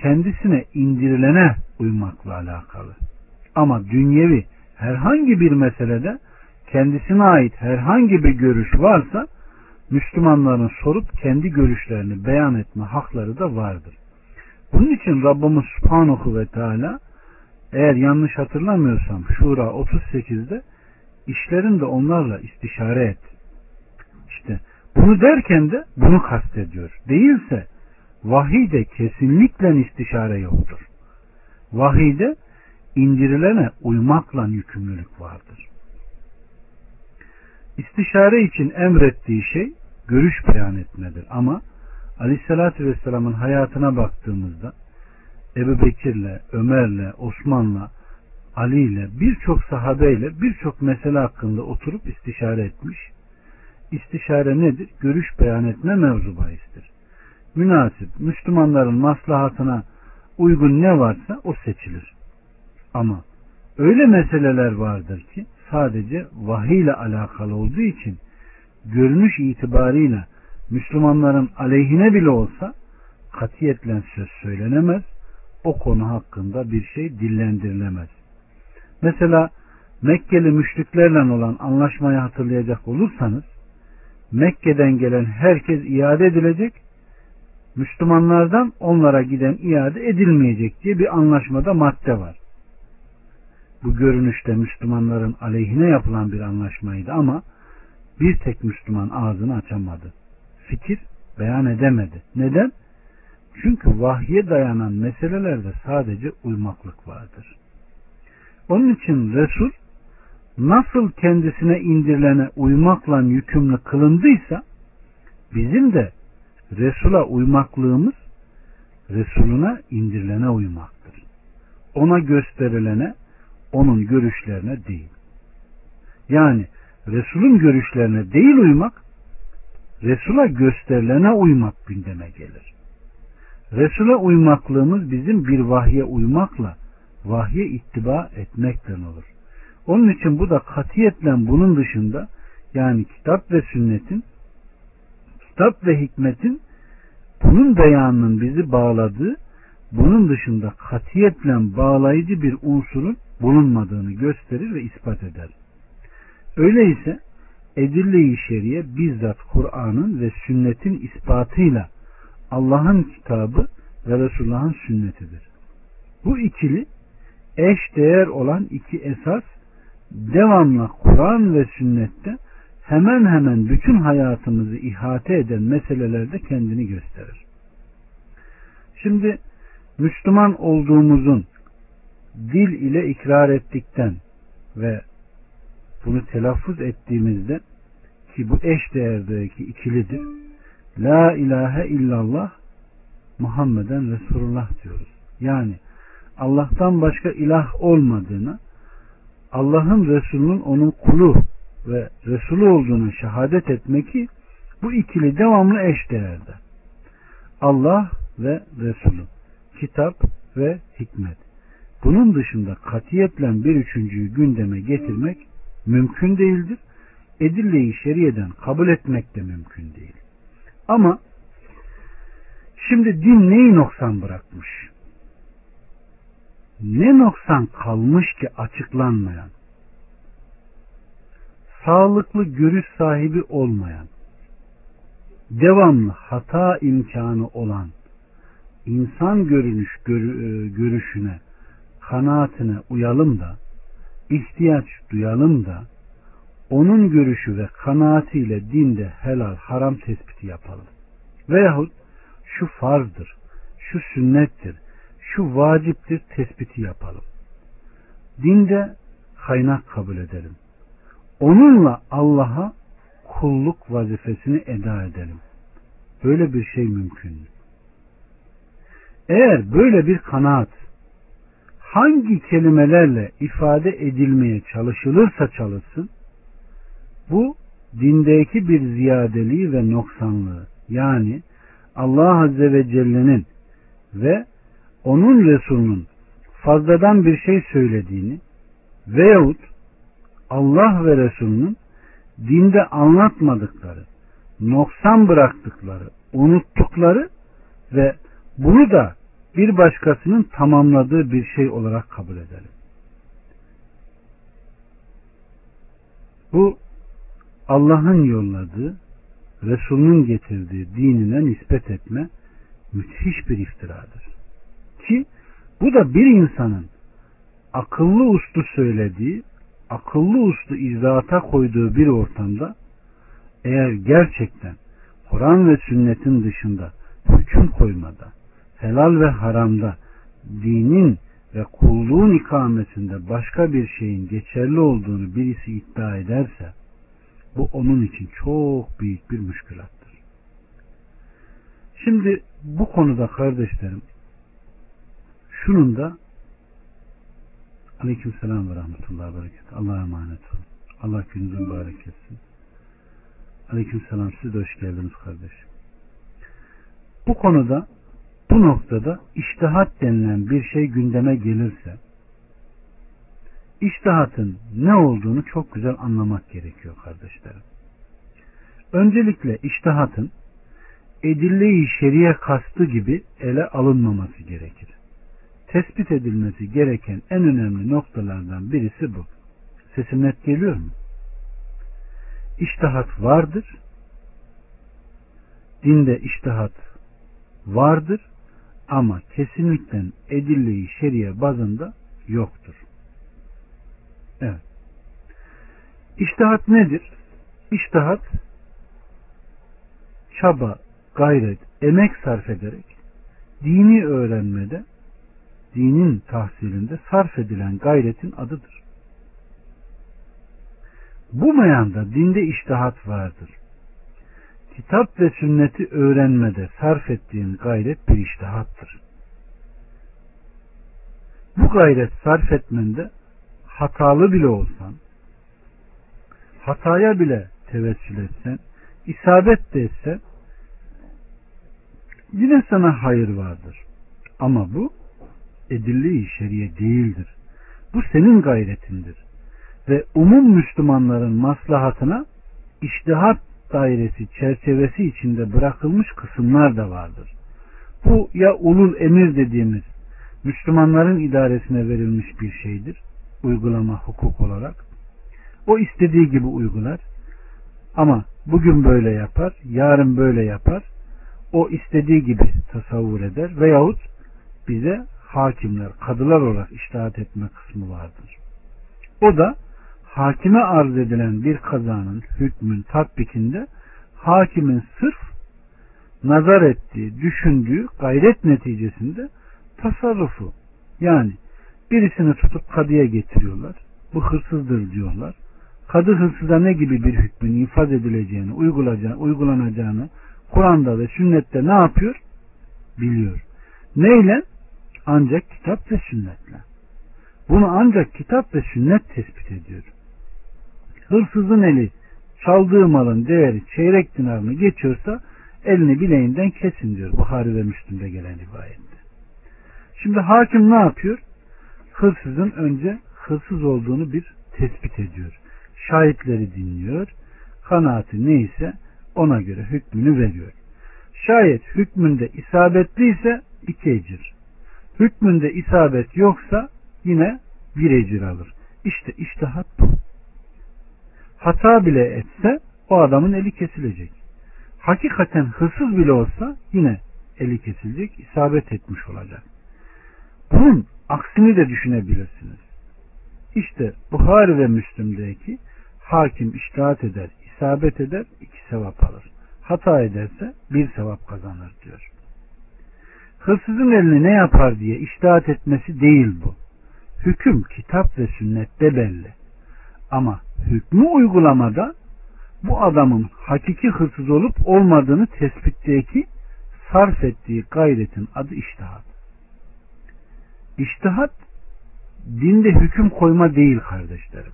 kendisine indirilene uymakla alakalı. Ama dünyevi herhangi bir meselede kendisine ait herhangi bir görüş varsa Müslümanların sorup kendi görüşlerini beyan etme hakları da vardır. Bunun için Rabbimiz Subhanahu ve Teala eğer yanlış hatırlamıyorsam Şura 38'de işlerinde onlarla istişare et. İşte bunu derken de bunu kastediyor. Değilse vahiyde kesinlikle istişare yoktur. Vahiyde indirilene uymakla yükümlülük vardır. İstişare için emrettiği şey görüş beyan etmedir. Ama Aleyhisselatü Vesselam'ın hayatına baktığımızda Ebu Bekir'le, Ömer'le, Osman'la, Ali'yle, birçok sahabeyle birçok mesele hakkında oturup istişare etmiş. İstişare nedir? Görüş beyan etme mevzu bahistir. Münasip, Müslümanların maslahatına uygun ne varsa o seçilir. Ama öyle meseleler vardır ki sadece vahiy ile alakalı olduğu için görünüş itibarıyla Müslümanların aleyhine bile olsa katiyetle söz söylenemez. O konu hakkında bir şey dillendirilemez. Mesela Mekkeli müşriklerle olan anlaşmayı hatırlayacak olursanız Mekke'den gelen herkes iade edilecek Müslümanlardan onlara giden iade edilmeyecek diye bir anlaşmada madde var bu görünüşte Müslümanların aleyhine yapılan bir anlaşmaydı ama bir tek Müslüman ağzını açamadı. Fikir beyan edemedi. Neden? Çünkü vahye dayanan meselelerde sadece uymaklık vardır. Onun için Resul nasıl kendisine indirilene uymakla yükümlü kılındıysa bizim de Resul'a uymaklığımız Resuluna indirilene uymaktır. Ona gösterilene onun görüşlerine değil. Yani Resul'ün görüşlerine değil uymak, Resul'a gösterilene uymak gündeme gelir. Resul'e uymaklığımız bizim bir vahye uymakla, vahye ittiba etmekle olur. Onun için bu da katiyetle bunun dışında yani kitap ve sünnetin, kitap ve hikmetin bunun beyanının bizi bağladığı, bunun dışında katiyetle bağlayıcı bir unsurun bulunmadığını gösterir ve ispat eder. Öyleyse edille-i şeriye bizzat Kur'an'ın ve sünnetin ispatıyla Allah'ın kitabı ve Resulullah'ın sünnetidir. Bu ikili eş değer olan iki esas devamlı Kur'an ve sünnette hemen hemen bütün hayatımızı ihate eden meselelerde kendini gösterir. Şimdi Müslüman olduğumuzun dil ile ikrar ettikten ve bunu telaffuz ettiğimizde ki bu eş değerdeki ikilidir. La ilahe illallah Muhammeden Resulullah diyoruz. Yani Allah'tan başka ilah olmadığını, Allah'ın Resulünün onun kulu ve Resulü olduğunu şehadet etmek ki bu ikili devamlı eş değerde. Allah ve Resulü, kitap ve hikmet. Bunun dışında katiyetle bir üçüncüyü gündeme getirmek mümkün değildir. Edille-i şeriyeden kabul etmek de mümkün değil. Ama şimdi din neyi noksan bırakmış? Ne noksan kalmış ki açıklanmayan? sağlıklı görüş sahibi olmayan, devamlı hata imkanı olan, insan görünüş görü, e, görüşüne, kanaatine uyalım da, ihtiyaç duyalım da, onun görüşü ve kanaatiyle dinde helal haram tespiti yapalım. Veyahut şu farzdır, şu sünnettir, şu vaciptir tespiti yapalım. Dinde kaynak kabul edelim. Onunla Allah'a kulluk vazifesini eda edelim. Böyle bir şey mümkün mü? Eğer böyle bir kanaat hangi kelimelerle ifade edilmeye çalışılırsa çalışsın bu dindeki bir ziyadeliği ve noksanlığı yani Allah Azze ve Celle'nin ve onun Resulünün fazladan bir şey söylediğini veyahut Allah ve Resulünün dinde anlatmadıkları, noksan bıraktıkları, unuttukları ve bunu da bir başkasının tamamladığı bir şey olarak kabul edelim. Bu Allah'ın yolladığı, Resulünün getirdiği dinine nispet etme müthiş bir iftiradır. Ki bu da bir insanın akıllı uslu söylediği, akıllı uslu izaata koyduğu bir ortamda eğer gerçekten Kur'an ve sünnetin dışında hüküm koymada, helal ve haramda dinin ve kulluğun ikametinde başka bir şeyin geçerli olduğunu birisi iddia ederse bu onun için çok büyük bir müşkülattır. Şimdi bu konuda kardeşlerim şunun da Aleyküm selam ve rahmetullahi bereket. Allah'a emanet olun. Allah gününüzü mübarek etsin. Aleyküm selam. Siz de hoş geldiniz kardeşim. Bu konuda bu noktada iştihat denilen bir şey gündeme gelirse iştihatın ne olduğunu çok güzel anlamak gerekiyor kardeşlerim. Öncelikle iştihatın edille-i şeriye kastı gibi ele alınmaması gerekir. Tespit edilmesi gereken en önemli noktalardan birisi bu. Sesim net geliyor mu? İştihat vardır. Dinde iştihat vardır ama kesinlikle edille-i şeriye bazında yoktur. Evet. İştihat nedir? İştihat çaba, gayret, emek sarf ederek dini öğrenmede, dinin tahsilinde sarf edilen gayretin adıdır. Bu meyanda dinde iştihat vardır. Kitap ve sünneti öğrenmede sarf ettiğin gayret bir iştihattır. Bu gayret sarf etmende hatalı bile olsan, hataya bile tevessül etsen, isabet de etsen, yine sana hayır vardır. Ama bu edilli şeriye değildir. Bu senin gayretindir. Ve umum Müslümanların maslahatına iştihat dairesi çerçevesi içinde bırakılmış kısımlar da vardır. Bu ya ulul emir dediğimiz Müslümanların idaresine verilmiş bir şeydir uygulama hukuk olarak. O istediği gibi uygular. Ama bugün böyle yapar, yarın böyle yapar. O istediği gibi tasavvur eder veyahut bize hakimler, kadılar olarak iştahat etme kısmı vardır. O da hakime arz edilen bir kazanın hükmün tatbikinde hakimin sırf nazar ettiği, düşündüğü gayret neticesinde tasarrufu yani Birisini tutup kadıya getiriyorlar. Bu hırsızdır diyorlar. Kadı hırsıza ne gibi bir hükmün infaz edileceğini, uygulanacağını Kur'an'da ve sünnette ne yapıyor? Biliyor. Neyle? Ancak kitap ve sünnetle. Bunu ancak kitap ve sünnet tespit ediyor. Hırsızın eli çaldığı malın değeri çeyrek dinarını geçiyorsa elini bileğinden kesin diyor Buhari ve Müslüm'de gelen rivayette. Şimdi hakim ne yapıyor? Hırsızın önce hırsız olduğunu bir tespit ediyor. Şahitleri dinliyor. Kanaati neyse ona göre hükmünü veriyor. Şayet hükmünde isabetliyse iki ecir. Hükmünde isabet yoksa yine bir ecir alır. İşte iştihat bu. Hata bile etse o adamın eli kesilecek. Hakikaten hırsız bile olsa yine eli kesilecek, isabet etmiş olacak. Bunun aksini de düşünebilirsiniz. İşte Buhari ve Müslim'deki hakim iştahat eder, isabet eder, iki sevap alır. Hata ederse bir sevap kazanır diyor. Hırsızın elini ne yapar diye iştahat etmesi değil bu. Hüküm kitap ve sünnette belli. Ama hükmü uygulamada bu adamın hakiki hırsız olup olmadığını tespitteki sarf ettiği gayretin adı iştihat. İştihat dinde hüküm koyma değil kardeşlerim.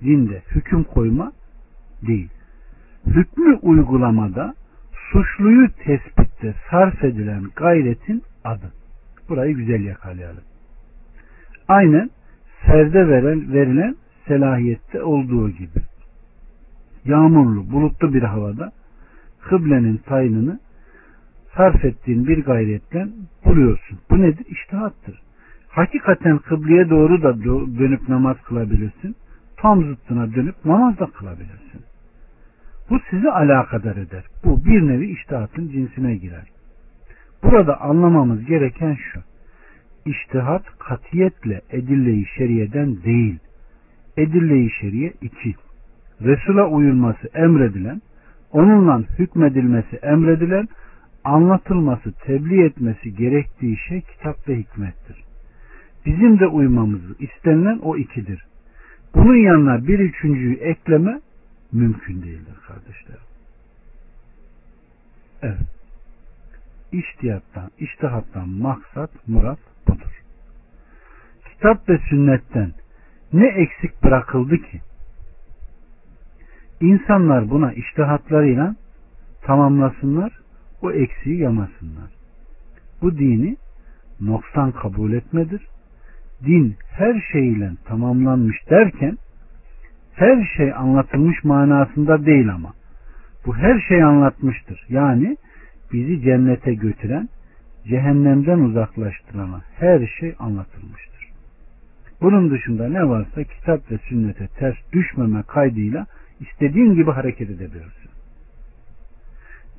Dinde hüküm koyma değil. Hükmü uygulamada suçluyu tespitte sarf edilen gayretin adı. Burayı güzel yakalayalım. Aynen serde verilen, verilen selahiyette olduğu gibi. Yağmurlu, bulutlu bir havada kıblenin tayinini sarf ettiğin bir gayretten buluyorsun. Bu nedir? İştihattır. Hakikaten kıbleye doğru da dönüp namaz kılabilirsin. Tam zıttına dönüp namaz da kılabilirsin. Bu sizi alakadar eder. Bu bir nevi iştihatın cinsine girer. Burada anlamamız gereken şu. İştihat katiyetle edille-i şeriyeden değil. Edille-i şeriye iki. Resul'a uyulması emredilen, onunla hükmedilmesi emredilen, anlatılması, tebliğ etmesi gerektiği şey kitap ve hikmettir. Bizim de uymamızı istenilen o ikidir. Bunun yanına bir üçüncüyü ekleme mümkün değildir kardeşlerim. Evet. İştiyattan, iştihattan maksat, murat budur. Kitap ve sünnetten ne eksik bırakıldı ki? İnsanlar buna iştihatlarıyla tamamlasınlar, o eksiği yamasınlar. Bu dini noksan kabul etmedir. Din her şeyle tamamlanmış derken her şey anlatılmış manasında değil ama bu her şey anlatmıştır. Yani bizi cennete götüren, cehennemden uzaklaştırana her şey anlatılmıştır. Bunun dışında ne varsa kitap ve sünnete ters düşmeme kaydıyla istediğin gibi hareket edebilirsin.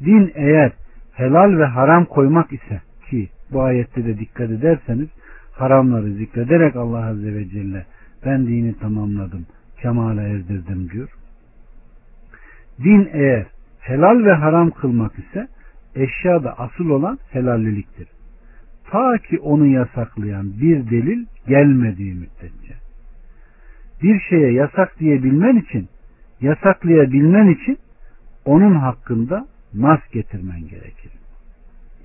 Din eğer helal ve haram koymak ise ki bu ayette de dikkat ederseniz haramları zikrederek Allah Azze ve Celle ben dini tamamladım, kemale erdirdim diyor. Din eğer helal ve haram kılmak ise eşyada asıl olan helalliliktir. Ta ki onu yasaklayan bir delil gelmediği müddetçe. Bir şeye yasak diyebilmen için, yasaklayabilmen için onun hakkında nas getirmen gerekir.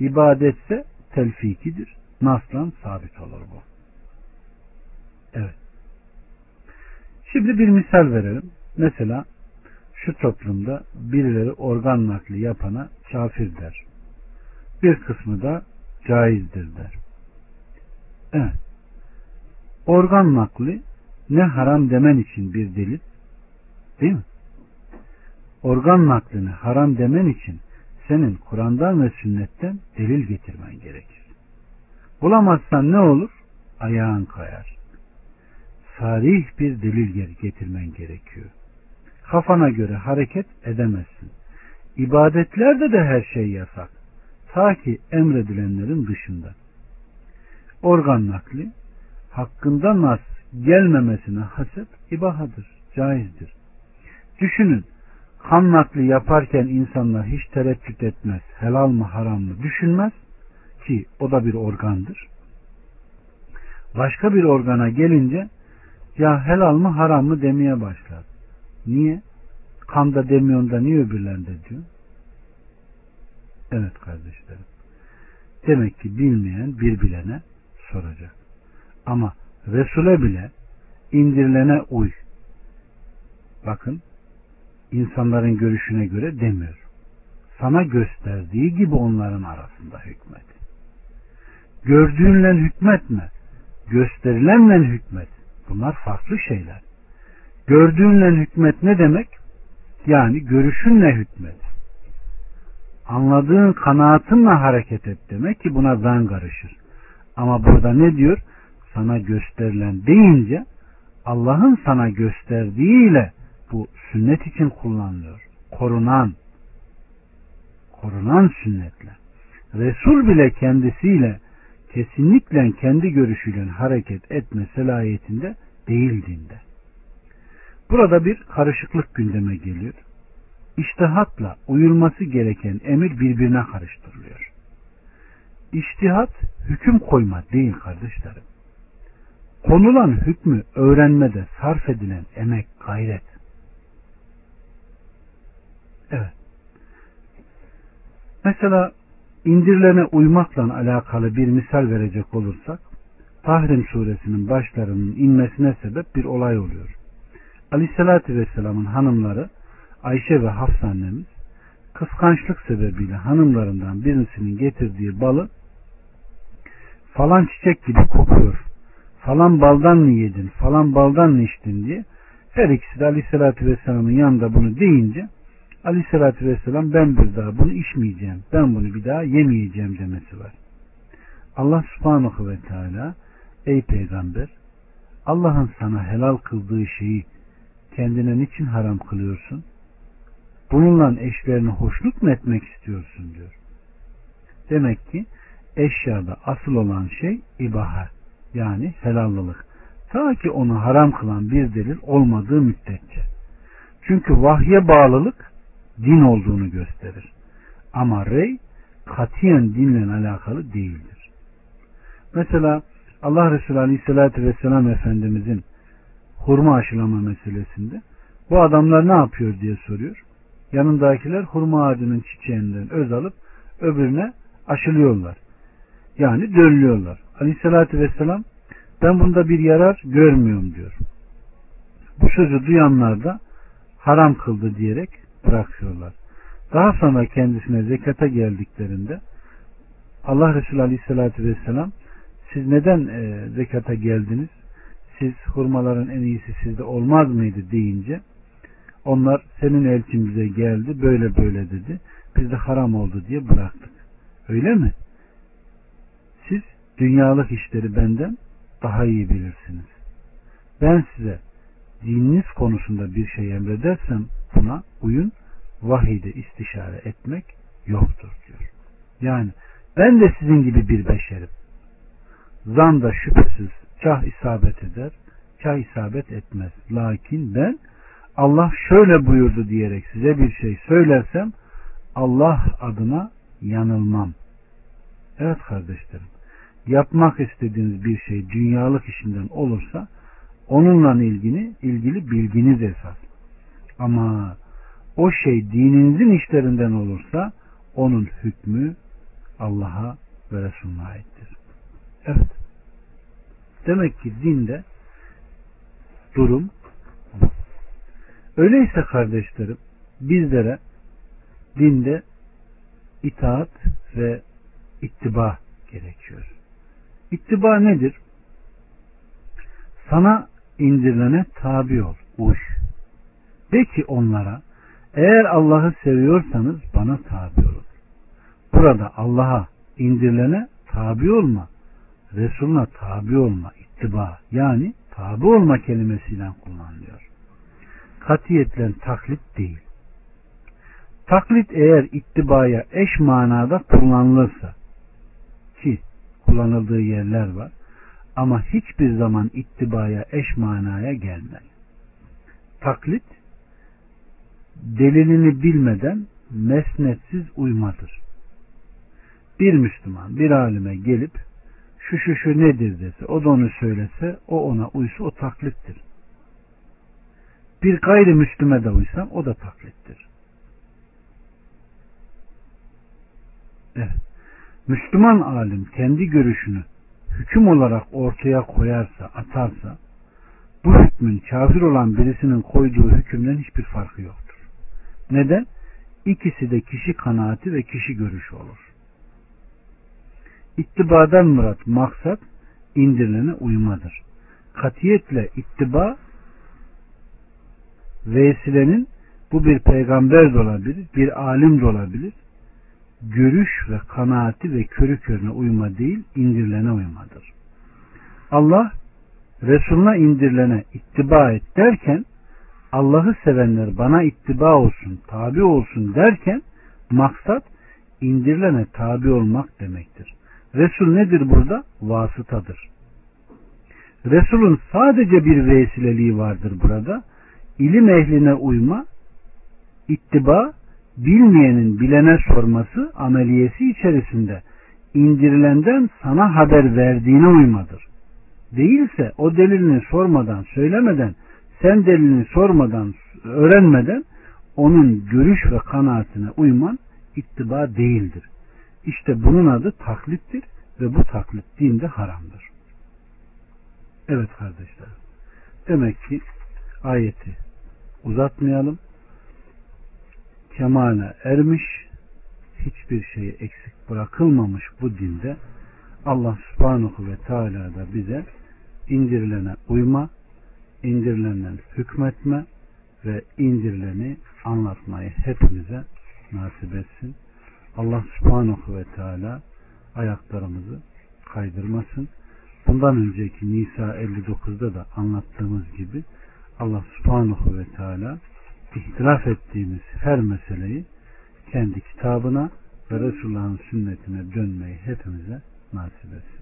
İbadetse telfikidir. Naslan sabit olur bu. Evet. Şimdi bir misal verelim. Mesela şu toplumda birileri organ nakli yapana kafir der. Bir kısmı da caizdir der. Evet. Organ nakli ne haram demen için bir delil değil mi? Organ naklini haram demen için senin Kur'an'dan ve sünnetten delil getirmen gerekir. Bulamazsan ne olur? Ayağın kayar. Sarih bir delil getirmen gerekiyor. Kafana göre hareket edemezsin. İbadetlerde de her şey yasak. Ta ki emredilenlerin dışında. Organ nakli hakkında nas gelmemesine hasep ibahadır, caizdir. Düşünün, kan nakli yaparken insanlar hiç tereddüt etmez, helal mı haram mı düşünmez ki o da bir organdır. Başka bir organa gelince ya helal mı haram mı demeye başlar. Niye? Kanda demiyorsun da niye öbürlerinde diyor? Evet kardeşlerim. Demek ki bilmeyen bir bilene soracak. Ama Resul'e bile indirilene uy. Bakın insanların görüşüne göre demiyor. Sana gösterdiği gibi onların arasında hükmet. Gördüğünle hükmetme. Gösterilenle hükmet. Bunlar farklı şeyler. Gördüğünle hükmet ne demek? Yani görüşünle hükmet. Anladığın kanaatinle hareket et demek ki buna zan karışır. Ama burada ne diyor? Sana gösterilen deyince Allah'ın sana gösterdiğiyle bu sünnet için kullanılıyor. Korunan, korunan sünnetle. Resul bile kendisiyle kesinlikle kendi görüşüyle hareket etme selayetinde değil dinde. Burada bir karışıklık gündeme geliyor. İştihatla uyulması gereken emir birbirine karıştırılıyor. İştihat hüküm koyma değil kardeşlerim. Konulan hükmü öğrenmede sarf edilen emek, gayret. Evet. Mesela indirilene uymakla alakalı bir misal verecek olursak Tahrim suresinin başlarının inmesine sebep bir olay oluyor. Aleyhissalatü Vesselam'ın hanımları Ayşe ve Hafsa annemiz kıskançlık sebebiyle hanımlarından birisinin getirdiği balı falan çiçek gibi kokuyor. Falan baldan mı yedin, falan baldan mı içtin diye her ikisi de Aleyhisselatü Vesselam'ın yanında bunu deyince Aleyhisselatü Vesselam ben bir daha bunu içmeyeceğim, ben bunu bir daha yemeyeceğim demesi var. Allah subhanahu ve teala ey peygamber Allah'ın sana helal kıldığı şeyi kendine niçin haram kılıyorsun? Bununla eşlerini hoşnut mu etmek istiyorsun diyor. Demek ki eşyada asıl olan şey ibaha yani helallılık. Ta ki onu haram kılan bir delil olmadığı müddetçe. Çünkü vahye bağlılık din olduğunu gösterir. Ama rey katiyen dinle alakalı değildir. Mesela Allah Resulü Aleyhisselatü Vesselam Efendimizin hurma aşılama meselesinde bu adamlar ne yapıyor diye soruyor. Yanındakiler hurma ağacının çiçeğinden öz alıp öbürüne aşılıyorlar. Yani dönlüyorlar. Aleyhissalatü vesselam ben bunda bir yarar görmüyorum diyor. Bu sözü duyanlar da haram kıldı diyerek bırakıyorlar. Daha sonra kendisine zekata geldiklerinde Allah Resulü Aleyhisselatü Vesselam siz neden e, zekata geldiniz? Siz hurmaların en iyisi sizde olmaz mıydı deyince onlar senin elçin bize geldi böyle böyle dedi. Biz de haram oldu diye bıraktık. Öyle mi? Siz dünyalık işleri benden daha iyi bilirsiniz. Ben size dininiz konusunda bir şey emredersem buna uyun, vahide istişare etmek yoktur diyor. Yani ben de sizin gibi bir beşerim. Zan da şüphesiz kah isabet eder, kah isabet etmez. Lakin ben Allah şöyle buyurdu diyerek size bir şey söylersem Allah adına yanılmam. Evet kardeşlerim yapmak istediğiniz bir şey dünyalık işinden olursa onunla ilgili ilgili bilginiz esas. Ama o şey dininizin işlerinden olursa onun hükmü Allah'a ve Resulüne aittir. Evet. Demek ki dinde durum bu. Öyleyse kardeşlerim bizlere dinde itaat ve ittiba gerekiyor. İttiba nedir? Sana indirilene tabi ol, uy. De ki onlara, eğer Allah'ı seviyorsanız bana tabi olun. Burada Allah'a indirilene tabi olma, Resuluna tabi olma, ittiba yani tabi olma kelimesiyle kullanılıyor. Katiyetle taklit değil. Taklit eğer ittibaya eş manada kullanılırsa ki kullanıldığı yerler var. Ama hiçbir zaman ittibaya eş manaya gelmez. Taklit delilini bilmeden mesnetsiz uymadır. Bir Müslüman bir alime gelip şu şu şu nedir dese o da onu söylese o ona uysa o taklittir. Bir gayrimüslime de uysam o da taklittir. Evet. Müslüman alim kendi görüşünü hüküm olarak ortaya koyarsa, atarsa bu hükmün kafir olan birisinin koyduğu hükümden hiçbir farkı yoktur. Neden? İkisi de kişi kanaati ve kişi görüşü olur. İttibadan murat maksat indirilene uymadır. Katiyetle ittiba vesilenin bu bir peygamber de olabilir, bir alim de olabilir, görüş ve kanaati ve körü körüne uyma değil, indirilene uymadır. Allah Resuluna indirilene ittiba et derken Allah'ı sevenler bana ittiba olsun, tabi olsun derken maksat indirilene tabi olmak demektir. Resul nedir burada? Vasıtadır. Resulün sadece bir vesileliği vardır burada. İlim ehline uyma, ittiba, bilmeyenin bilene sorması ameliyesi içerisinde indirilenden sana haber verdiğine uymadır. Değilse o delilini sormadan, söylemeden, sen delilini sormadan, öğrenmeden onun görüş ve kanaatine uyman ittiba değildir. İşte bunun adı taklittir ve bu taklit dinde haramdır. Evet kardeşler. Demek ki ayeti uzatmayalım. Kemale ermiş, hiçbir şey eksik bırakılmamış bu dinde Allah subhanahu ve teala da bize indirilene uyma, indirilenden hükmetme ve indirileni anlatmayı hepimize nasip etsin. Allah subhanahu ve teala ayaklarımızı kaydırmasın. Bundan önceki Nisa 59'da da anlattığımız gibi Allah subhanahu ve teala ihtilaf ettiğimiz her meseleyi kendi kitabına ve Resulullah'ın sünnetine dönmeyi hepimize nasip etsin.